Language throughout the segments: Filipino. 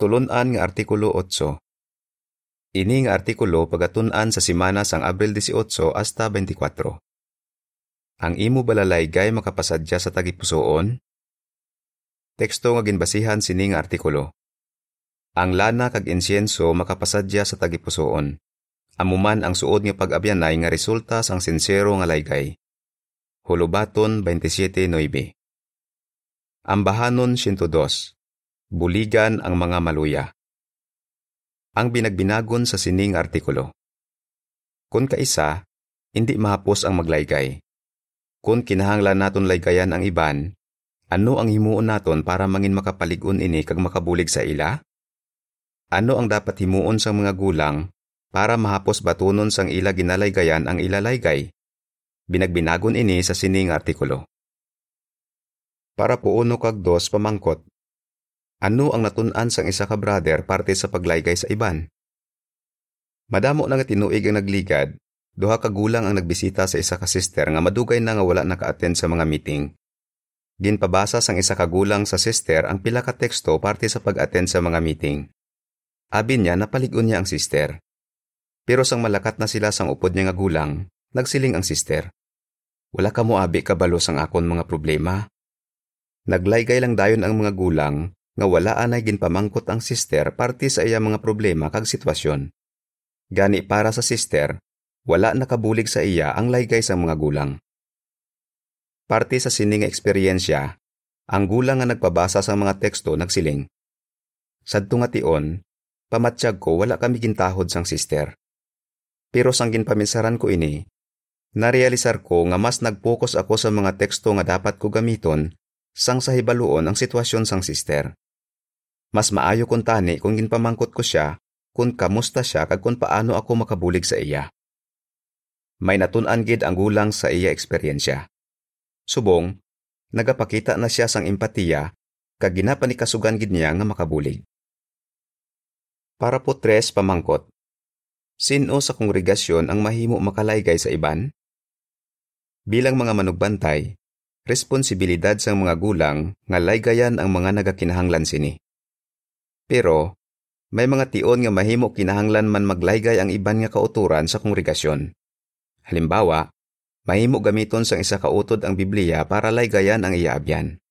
Tulunan nga Artikulo 8. Ini nga artikulo pagatun-an sa simana sang Abril 18 hasta 24. Ang imo balalaygay makapasadya sa tagipusoon? Teksto nga ginbasihan sini nga artikulo. Ang lana kag insiyenso makapasadya sa tagipusoon. Amuman ang suod nga pag-abyanay nga resulta sang sincero nga laygay. Hulubaton 27.9 Ambahanon 102 Buligan ang mga maluya ang binagbinagon sa sining artikulo. Kung kaisa, hindi mahapos ang maglaygay. Kung kinahanglan naton laygayan ang iban, ano ang himuon naton para mangin makapaligon ini kag makabulig sa ila? Ano ang dapat himuon sa mga gulang para mahapos batunon sang ila ginalaygayan ang ilalaygay? Binagbinagon ini sa sining artikulo. Para po uno kag dos pamangkot, ano ang natun-an sang isa ka brother parte sa paglaygay sa iban? Madamo na nga tinuig ang nagligad, duha ka gulang ang nagbisita sa isa ka sister nga madugay na nga wala naka-attend sa mga meeting. Ginpabasa sang isa ka gulang sa sister ang pila ka teksto parte sa pag-attend sa mga meeting. Abi niya napaligon niya ang sister. Pero sang malakat na sila sang upod niya nga gulang, nagsiling ang sister. Wala ka mo abi kabalo sang akon mga problema. Naglaygay lang dayon ang mga gulang nga wala anay ginpamangkot ang sister parte sa iya mga problema kag sitwasyon. Gani para sa sister, wala nakabulig sa iya ang laygay sa mga gulang. Parte sa sining eksperyensya, ang gulang nga nagpabasa sa mga teksto nagsiling. Sadto nga tion, pamatsyag ko wala kami gintahod sang sister. Pero sang ginpaminsaran ko ini, narealisar ko nga mas nagpokus ako sa mga teksto nga dapat ko gamiton sang sa hibaluon ang sitwasyon sang sister. Mas maayo kung tani kung ginpamangkot ko siya kung kamusta siya kag kung paano ako makabulig sa iya. May natun-an gid ang gulang sa iya eksperyensya. Subong, nagapakita na siya sang empatiya kag ginapanikasugan gid niya nga makabulig. Para po tres pamangkot. Sino sa kongregasyon ang mahimo makalaygay sa iban? Bilang mga manugbantay, responsibilidad sang mga gulang nga laygayan ang mga nagakinahanglan sini. Pero, may mga tion nga mahimo kinahanglan man maglaygay ang iban nga kauturan sa kongregasyon. Halimbawa, mahimo gamiton sang isa kautod ang Biblia para laygayan ang iyaabyan.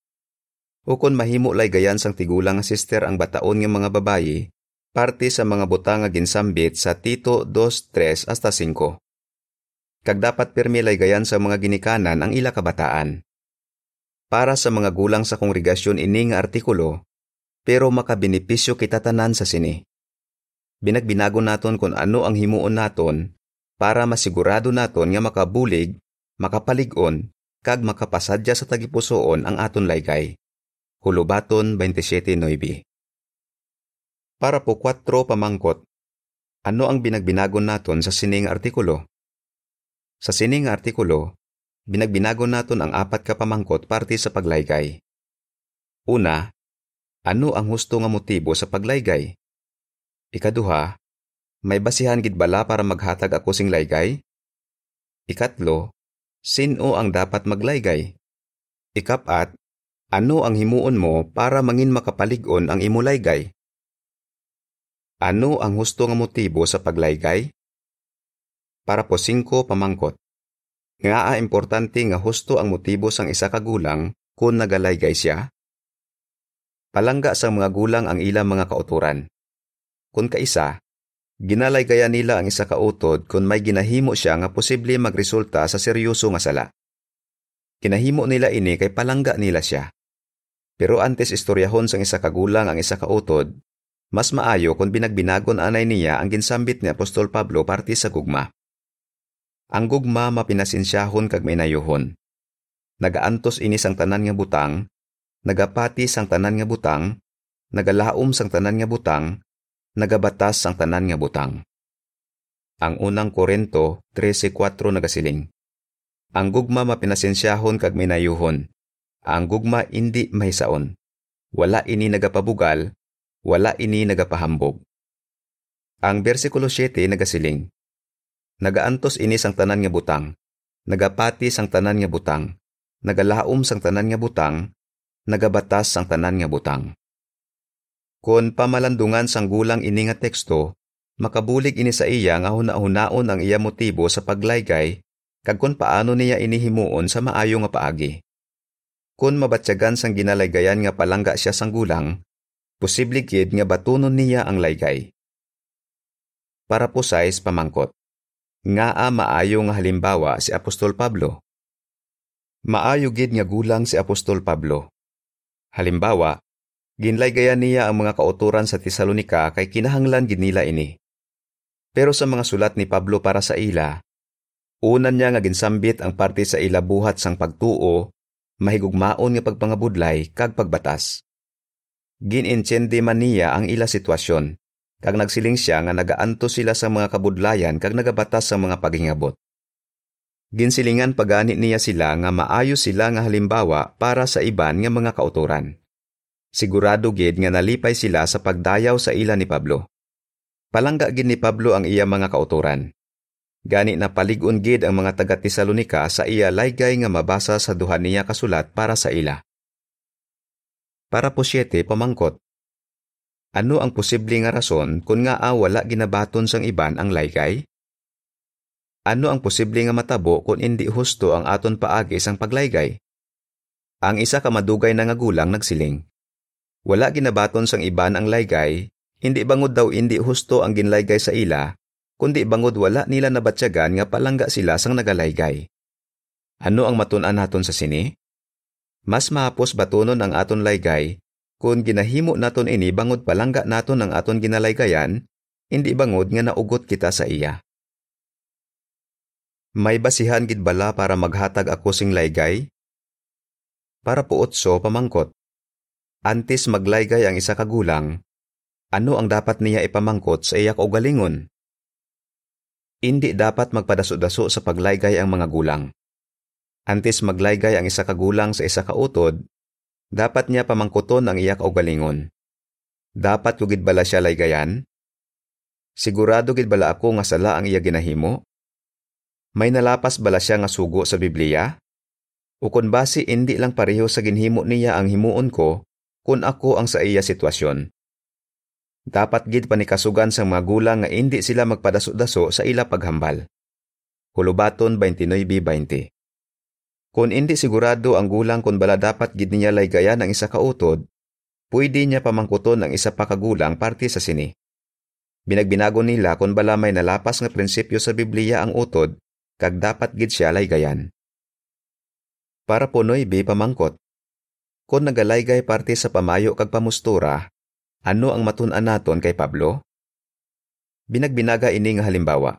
O kung mahimo laygayan sang tigulang nga sister ang bataon nga mga babayi, parte sa mga butang nga ginsambit sa Tito 2:3 hasta 5. Kag dapat pirmi laygayan sa mga ginikanan ang ila kabataan. Para sa mga gulang sa kongregasyon ini nga artikulo, pero makabenepisyo kita tanan sa sini. Binagbinago naton kung ano ang himuon naton para masigurado naton nga makabulig, makapaligon, kag makapasadya sa tagipusoon ang aton laygay. Hulubaton 27.9 Para po 4 pamangkot, ano ang binagbinagon naton sa sining artikulo? Sa sining artikulo, binagbinagon naton ang apat ka pamangkot parte sa paglaygay. Una, ano ang husto nga motibo sa paglaygay? Ikaduha, may basihan gid bala para maghatag ako sing laygay? Ikatlo, sino ang dapat maglaygay? Ikapat, ano ang himuon mo para mangin makapaligon ang imo laygay? Ano ang husto nga motibo sa paglaygay? Para po singko pamangkot. Nga importante nga husto ang motibo sang isa ka gulang kung nagalaygay siya? Palangga sa mga gulang ang ilang mga kauturan. Kung kaisa, ginalaygaya nila ang isa kautod kung may ginahimo siya nga posible magresulta sa seryoso nga sala. Kinahimo nila ini kay palangga nila siya. Pero antes istoryahon sang isa kagulang ang isa kautod, mas maayo kung binagbinagon anay niya ang ginsambit ni Apostol Pablo parte sa gugma. Ang gugma mapinasinsyahon kag maynayohon. Nagaantos ini sang tanan nga butang nagapati sang tanan nga butang, nagalaom sang tanan nga butang, nagabatas sang tanan nga butang. Ang unang Korento 13.4 nagasiling. Ang gugma mapinasensyahon kag minayuhon. Ang gugma indi mahisaon. Wala ini nagapabugal, wala ini nagapahambog. Ang bersikulo 7 nagasiling. Nagaantos ini sang tanan nga butang, nagapati sang tanan nga butang, nagalaom sang tanan nga butang, nagabatas ang tanan nga butang. Kung pamalandungan sang gulang ini nga teksto, makabulig ini sa iya nga hunahunaon ang iya motibo sa paglaygay kag kung paano niya inihimuon sa maayo nga paagi. Kung mabatyagan sang ginalaygayan nga palangga siya sang gulang, posible gid nga batunon niya ang laygay. Para po sa pamangkot. Nga a maayo nga halimbawa si Apostol Pablo. Maayo gid nga gulang si Apostol Pablo. Halimbawa, ginlaygayan niya ang mga kauturan sa Tesalonika kay kinahanglan gid nila ini. Pero sa mga sulat ni Pablo para sa ila, unan niya nga ginsambit ang parte sa ila buhat sang pagtuo, mahigugmaon nga pagpangabudlay kag pagbatas. Ginintsende man niya ang ila sitwasyon, kag nagsiling siya nga nagaanto sila sa mga kabudlayan kag nagabatas sa mga paghingabot. Ginsilingan pagani niya sila nga maayo sila nga halimbawa para sa iban nga mga kauturan. Sigurado gid nga nalipay sila sa pagdayaw sa ila ni Pablo. Palangga gid ni Pablo ang iya mga kauturan. Gani na paligon gid ang mga taga Tesalonika sa iya laygay nga mabasa sa duha niya kasulat para sa ila. Para po siyete pamangkot. Ano ang posible nga rason kung nga ah, wala ginabaton sang iban ang laygay? Ano ang posible nga matabo kung hindi husto ang aton paagi sang paglaygay? Ang isa ka madugay na nga gulang nagsiling. Wala ginabaton sang iban ang laygay, hindi bangod daw hindi husto ang ginlaygay sa ila, kundi bangod wala nila nabatyagan nga palangga sila sang nagalaygay. Ano ang matun-an naton sa sini? Mas mahapos batunon ang aton laygay kung ginahimo naton ini bangod palangga naton ang aton ginalaygayan, hindi bangod nga naugot kita sa iya. May basihan gid bala para maghatag ako sing laygay? Para po otso pamangkot. Antes maglaygay ang isa ka gulang, ano ang dapat niya ipamangkot sa iyak o galingon? Hindi dapat magpadaso-daso sa paglaygay ang mga gulang. Antes maglaygay ang isa ka gulang sa isa ka utod, dapat niya pamangkuton ang iyak o galingon. Dapat ko gid bala siya laygayan? Sigurado gid bala ako nga sala ang iya ginahimo? May nalapas bala siya nga sugo sa Biblia? O kung basi hindi lang pareho sa ginhimo niya ang himuon ko, kung ako ang sa iya sitwasyon. Dapat gid panikasugan sa mga gulang nga hindi sila magpadaso-daso sa ila paghambal. Hulubaton 29:20. Kung hindi sigurado ang gulang kung bala dapat gid niya laygayan ang isa ka utod, pwede niya pamangkuton ang isa pa ka gulang parte sa sini. Binagbinago nila kung bala may nalapas nga prinsipyo sa Biblia ang utod, kag dapat gid siya laygayan. Para punoy bi pamangkot. Kung nagalaygay parte sa pamayo kag pamustura, ano ang matun-an naton kay Pablo? Binagbinaga ini nga halimbawa.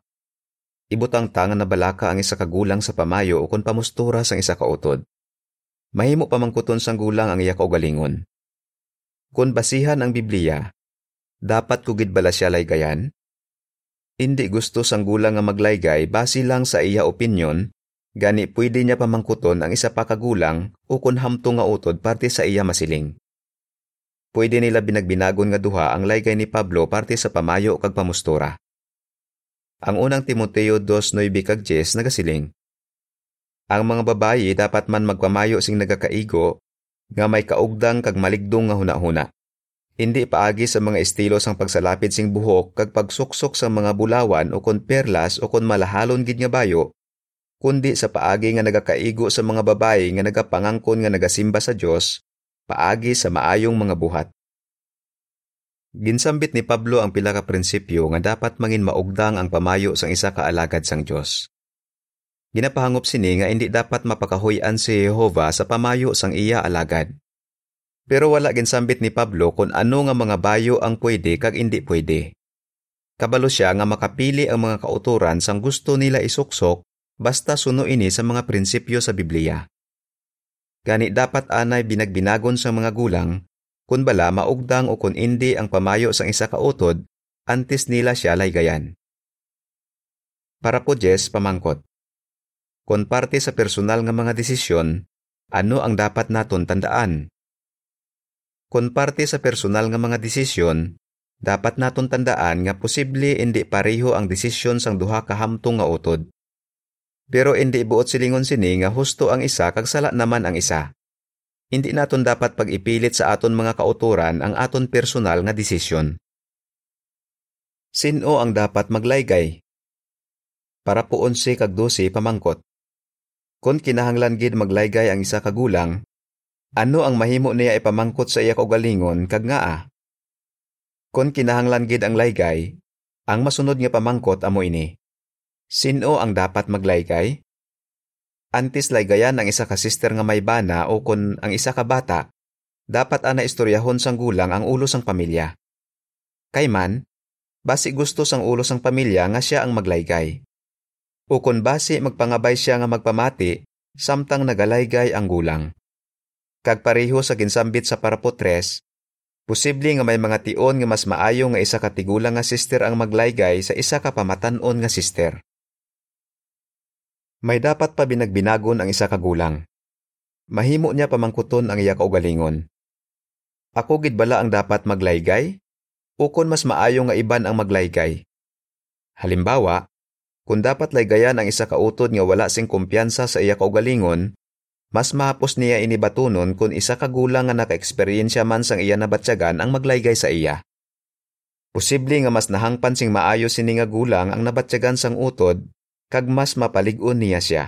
Ibutang tanga na balaka ang isa ka gulang sa pamayo o kung pamustura sang isa ka utod. Mahimo pamangkuton sang gulang ang iya kaugalingon. Kung basihan ang Biblia, dapat kugid bala siya laygayan? Hindi gusto sang gulang nga maglaygay base lang sa iya opinyon, gani pwede niya pamangkuton ang isa pa kagulang o kun hamto nga utod parte sa iya masiling. Pwede nila binagbinagon nga duha ang laygay ni Pablo parte sa pamayo kag pamustura. Ang unang Timoteo 2:9 kag 10 nagasiling. Ang mga babayi dapat man magpamayo sing nagakaigo nga may kaugdang kag maligdong nga hunahuna. Hindi paagi sa mga estilo sang pagsalapid sing buhok kag pagsuksok sa mga bulawan o kon perlas o kon malahalon gid nga bayo, kundi sa paagi nga nagakaigo sa mga babayi nga nagapangangkon nga nagasimba sa Dios, paagi sa maayong mga buhat. Ginsambit ni Pablo ang pila ka prinsipyo nga dapat mangin maugdang ang pamayo sang isa ka alagad sang Dios. Ginapahangop sini nga hindi dapat mapakahuyan si Jehova sa pamayo sang iya alagad. Pero wala ginsambit ni Pablo kung ano nga mga bayo ang pwede kag hindi pwede. Kabalo siya nga makapili ang mga kauturan sang gusto nila isuksok basta suno ini sa mga prinsipyo sa Biblia. Gani dapat anay binagbinagon sa mga gulang kung bala maugdang o kung hindi ang pamayo sang isa ka utod antes nila siya laygayan. Para po Jess pamangkot. Kung parte sa personal nga mga desisyon, ano ang dapat naton tandaan? Kung parte sa personal nga mga desisyon, dapat naton tandaan nga posible hindi pareho ang desisyon sang duha ka hamtong nga utod. Pero hindi buot silingon sini nga husto ang isa kag sala naman ang isa. hindi naton dapat pag-ipilit sa aton mga kauturan ang aton personal nga desisyon. Sino ang dapat maglaygay? Para po 11 kag 12 pamangkot. Kung kinahanglan gid maglaygay ang isa ka gulang, ano ang mahimo niya ipamangkot sa iya kaugalingon kag ngaa? Kung kinahanglan gid ang laygay, ang masunod nga pamangkot amo ini. Sino ang dapat maglaygay? Antes laygayan ang isa ka sister nga may bana o kun ang isa ka bata, dapat ana istoryahon sang gulang ang ulo sang pamilya. Kay man, basi gusto sang ulo sang pamilya nga siya ang maglaygay. O kun basi magpangabay siya nga magpamati, samtang nagalaygay ang gulang. Kag pareho sa ginsambit sa parapotres, posible nga may mga tion nga mas maayo nga isa ka tigulang nga sister ang maglaygay sa isa ka pamatanon nga sister. May dapat pa binagbinagon ang isa ka gulang. Mahimo niya pamangkuton ang iya kaugalingon. Ako gid bala ang dapat maglaygay? Ukon mas maayo nga iban ang maglaygay. Halimbawa, kung dapat laygayan ang isa ka utod nga wala sing kumpiyansa sa iya kaugalingon, mas mahapos niya inibatunon kung isa ka gulang nga naka-eksperyensya man sang iya nabatyagan ang maglaygay sa iya. Posible nga mas nahangpan sing maayo sini nga gulang ang nabatyagan sang utod kag mas mapalig-on niya siya.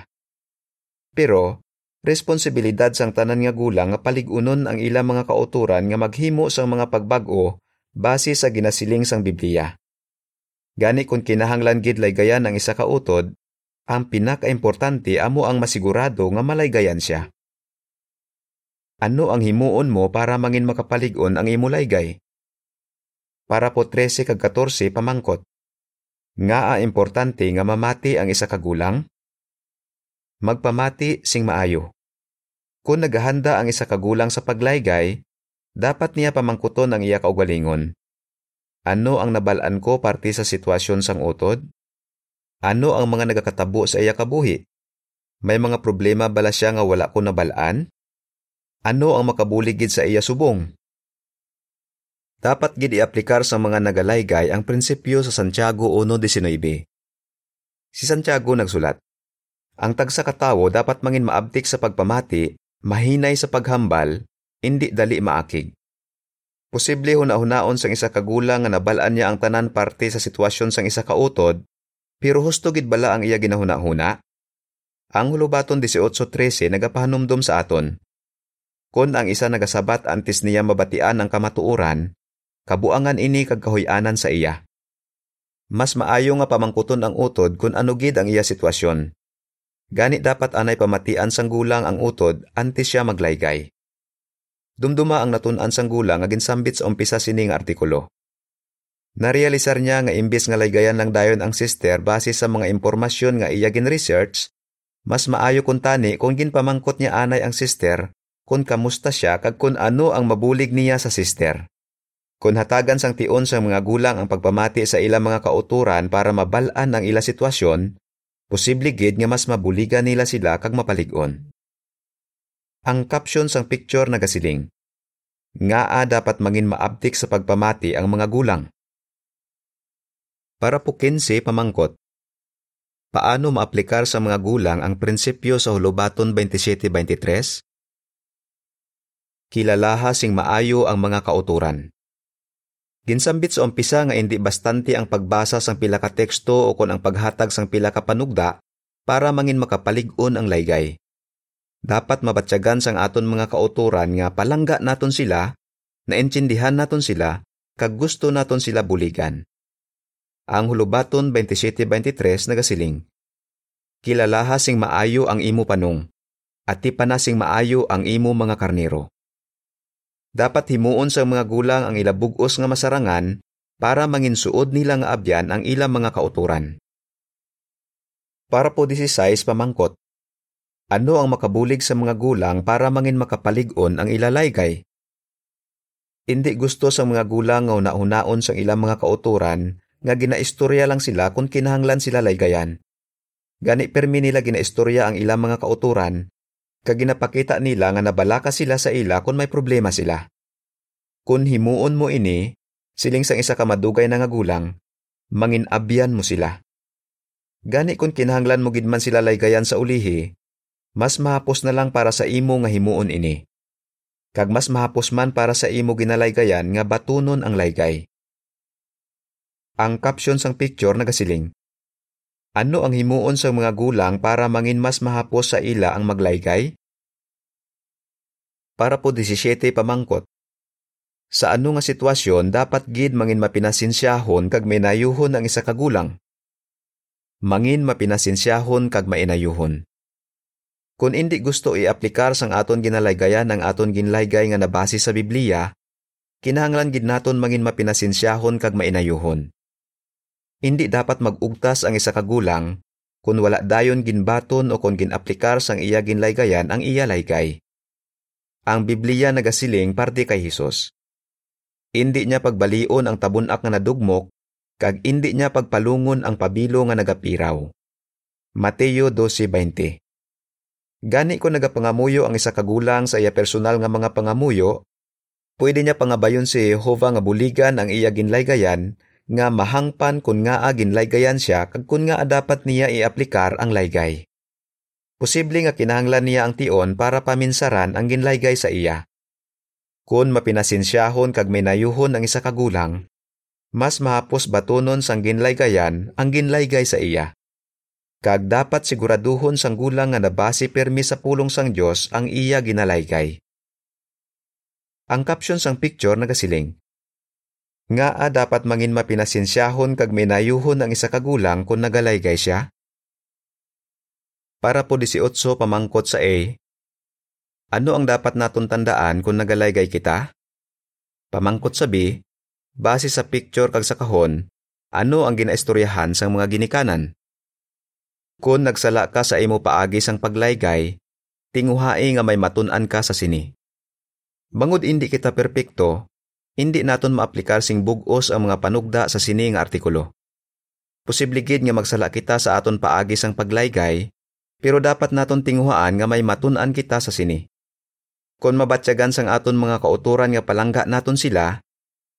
Pero, responsibilidad sang tanan nga gulang nga palig-unon ang ilang mga kauturan nga maghimo sang mga pagbag-o base sa ginasiling sang Biblia. Gani kung kinahanglan gid laygayan ang isa ka utod, ang pinakaimportante amo ang masigurado nga malaygayan siya. Ano ang himuon mo para mangin makapalig-on ang imo laygay? Para po 13 kag 14 pamangkot. Nga a importante nga mamati ang isa ka gulang? Magpamati sing maayo. Kung naghahanda ang isa ka gulang sa paglaygay, dapat niya pamangkuton ang iya kaugalingon. Ano ang nabalaan ko parte sa sitwasyon sang utod? Ano ang mga nagakatabo sa iya kabuhi? May mga problema bala siya nga wala ko nabalaan? Ano ang makabuligid sa iya subong? Dapat gid iaplikar sa mga nagalaygay ang prinsipyo sa Santiago 1.19. Si Santiago nagsulat, Ang tagsa katawo dapat mangin maabtik sa pagpamati, mahinay sa paghambal, hindi dali maakig. Posible huna-hunaon sang isa kagulang nga nabalaan niya ang tanan parte sa sitwasyon sang isa kautod, pero husto gid bala ang iya ginahuna-huna? Ang hulubaton 18.13 nagapahanumdom sa aton. Kung ang isa nagasabat antes niya mabatian ang kamatuuran, kabuangan ini kag kahoy-anan sa iya. Mas maayo nga pamangkuton ang utod kung ano gid ang iya sitwasyon. Gani dapat anay pamatian sang gulang ang utod antes siya maglaygay. Dumduma ang natun-an sang gulang nga ginsambit sa umpisa sini nga artikulo. Narealisar niya nga imbis nga laygayan lang dayon ang sister base sa mga impormasyon nga iya gin-research, mas maayo kun tani kung ginpamangkot niya anay ang sister kung kamusta siya kag kung ano ang mabulig niya sa sister. Kung hatagan sang tion sa mga gulang ang pagpamati sa ilang mga kauturan para mabalaan ang ila sitwasyon, posible gid nga mas mabuligan nila sila kag mapalig-on. Ang caption sang picture nagasiling, Nga a dapat mangin maabtik sa pagpamati ang mga gulang. Para po 15 pamangkot. Paano maaplikar sa mga gulang ang prinsipyo sa Hulubaton 27.23? Kilalaha sing maayo ang mga kauturan. Ginsambit sa umpisa nga hindi bastante ang pagbasa sang pila ka teksto o kon ang paghatag sang pila ka panugda para mangin makapalig-on ang laygay. Dapat mabatyagan sang aton mga kauturan nga palangga naton sila, naintindihan naton sila, kag gusto naton sila buligan. Ang hulubaton 27-23 nagasiling. Kilalaha sing maayo ang imo panong, at ti panasing maayo ang imo mga karnero. Dapat himuon sa mga gulang ang ilabugos nga masarangan para manginsuod nila nga abyan ang ilang mga kauturan. Para po 16 pamangkot. Ano ang makabulig sa mga gulang para mangin makapalig-on ang ilalaygay? Hindi gusto sa mga gulang nga unahunaon sa ilang mga kauturan nga ginaistorya lang sila kung kinahanglan sila laygayan. Gani permi nila ginaistorya ang ilang mga kauturan kag ginapakita nila nga nabalaka sila sa ila kung may problema sila. Kung himuon mo ini, siling sang isa ka madugay na nga gulang, mangin abyan mo sila. Gani kung kinahanglan mo gid man sila laygayan sa ulihi, mas mahapos na lang para sa imo nga himuon ini. kag mas mahapos man para sa imo ginalaygayan nga batunon ang laygay. Ang caption sang picture nagasiling. Ano ang himuon sa mga gulang para mangin mas mahapos sa ila ang maglaygay? Para po 17 pamangkot. Sa ano nga sitwasyon dapat gid mangin mapinasinsyahon kag may ang isa ka gulang? Mangin mapinasinsyahon kag mainayuhon. Kung hindi gusto i-aplikar sang aton ginalaygayan ang aton ginlaygay nga nabase sa Biblia, kinahanglan gid naton mangin mapinasinsyahon kag mainayuhon. Hindi dapat magugtas ang isa ka gulang kung wala dayon ginbaton o kung ginaplikar sang iya ginlaygayan ang iya laygay. Ang Biblia nagasiling parte kay Hesus. Indi niya pagbalion ang tabunak nga nadugmok, kag indi niya pagpalungon ang pabilo nga nagapiraw. Mateo 12.20 Gani ko nagapangamuyo ang isa kagulang sa iya personal nga mga pangamuyo, pwede niya pangabayon si Jehova nga buligan ang iya ginlaygayan nga mahangpan kun nga ginlaygayan siya kag kun nga dapat niya iaplikar ang laygay. Posible nga kinahanglan niya ang tion para paminsaran ang ginlaygay sa iya. Kung mapinasinsyahon kag may nayuhon ang isa kagulang, mas mahapos batunon sang ginlaygayan ang ginlaygay sa iya. Kag dapat siguraduhon sang gulang nga nabase permi sa pulong sang Dios ang iya ginalaygay. Ang caption sang picture nagasiling. Nga a dapat mangin mapinasinsyahon kag may nayuhon ang isa kagulang kung nagalaygay siya? Para po 18 pamangkot sa A, ano ang dapat naton tandaan kung nagalaygay kita? Pamangkot sa B, base sa picture kag sa kahon, ano ang ginaistoryahan sang mga ginikanan? Kung nagsala ka sa imo paagi sang paglaygay, tinguhai nga may matun-an ka sa sini. Bangod hindi kita perpekto, hindi naton maaplikar sing bugos ang mga panugda sa sini nga artikulo. Posible gid nga magsala kita sa aton paagi sang paglaygay, pero dapat naton tinguhaan nga may matun-an kita sa sini. Kung mabatyagan sang aton mga kauturan nga palangga naton sila,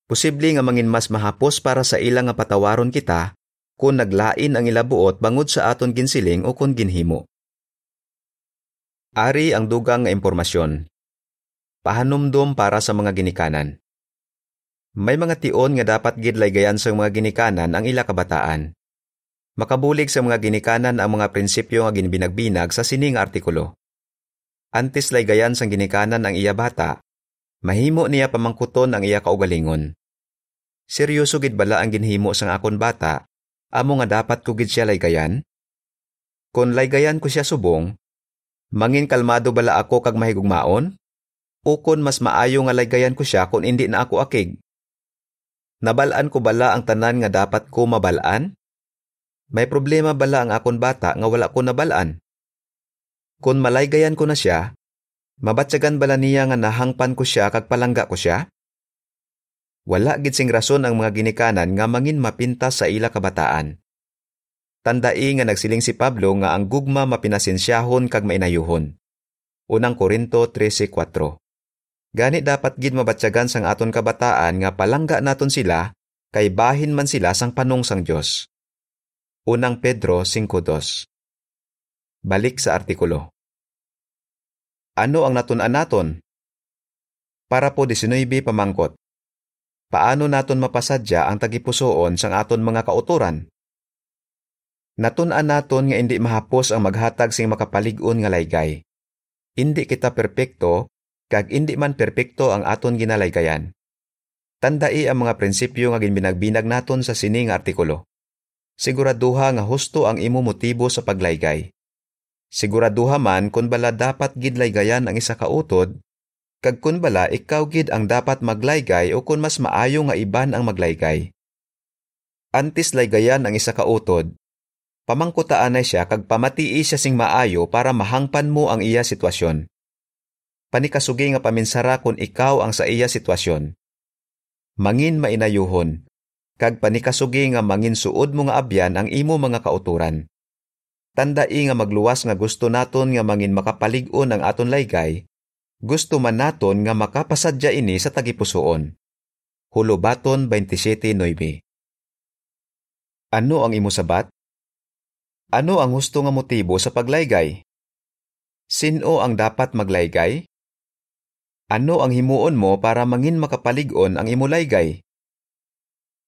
posible nga mangin mas mahapos para sa ilang nga patawaron kita kung naglain ang ilabuot bangod sa aton ginsiling o kung ginhimo. Ari ang dugang nga impormasyon. Pahanumdum para sa mga ginikanan. May mga tion nga dapat gidlay gayan sa mga ginikanan ang ila kabataan. Makabulig sa mga ginikanan ang mga prinsipyo nga ginbinagbinag sa sining artikulo. Antes lay gayan sang ginikanan ang iya bata, mahimo niya pamangkuton ang iya kaugalingon. Seryoso gid bala ang ginhimo sang akon bata, amo nga dapat ko gid siya laygayan? Kung laygayan ko siya subong, mangin kalmado bala ako kag mahigugmaon? O kon mas maayo nga laygayan ko siya kung indi na ako akig? Nabalaan ko bala ang tanan nga dapat ko mabalaan? May problema bala ang akon bata nga wala ko nabalaan? Kung malaygayan ko na siya, mabatsagan bala niya nga nahangpan ko siya kag palangga ko siya? Wala gid sing rason ang mga ginikanan nga mangin mapintas sa ila kabataan. Tandai nga nagsiling si Pablo nga ang gugma mapinasensyahon kag mainayuhon. Unang Korinto 13:4. Gani dapat gid mabatyagan sang aton kabataan nga palangga naton sila kay bahin man sila sang panong sang Dios. Unang Pedro 5.2 Balik sa artikulo. Ano ang natunan naton? Para po 19 pamangkot. Paano naton mapasadya ang tagipusoon sang aton mga kauturan? Natunan naton nga indi mahapos ang maghatag sing makapalig-on nga laygay. Indi kita perpekto, kag indi man perpekto ang aton ginalaygayan. Tandai ang mga prinsipyo nga ginbinagbinag naton sa sining artikulo. Siguraduha nga husto ang imo motibo sa paglaygay. Siguraduha man kung bala dapat gid laygayan ang isa ka utod, kag kun bala ikaw gid ang dapat maglaygay o kun mas maayo nga iban ang maglaygay. Antes laygayan ang isa ka utod, pamangkutaan na siya kag pamatii siya sing maayo para mahangpan mo ang iya sitwasyon. Panikasugi nga paminsara kung ikaw ang sa iya sitwasyon. Mangin mainayuhon, kag panikasugi nga mangin suod mo nga abyan ang imo mga kauturan. Tandai nga magluwas nga gusto naton nga mangin makapalig-on ang aton laygay, gusto man naton nga makapasadya ini sa tagipusoon. Hulubaton 27.9 Ano ang imo sabat? Ano ang husto nga motibo sa paglaygay? Sino ang dapat maglaygay? Ano ang himuon mo para mangin makapalig-on ang imulaygay?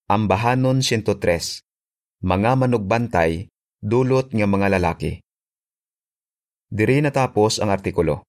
Ambahanon 103. Mga manugbantay, dulot nga mga lalaki. Diri natapos ang artikulo.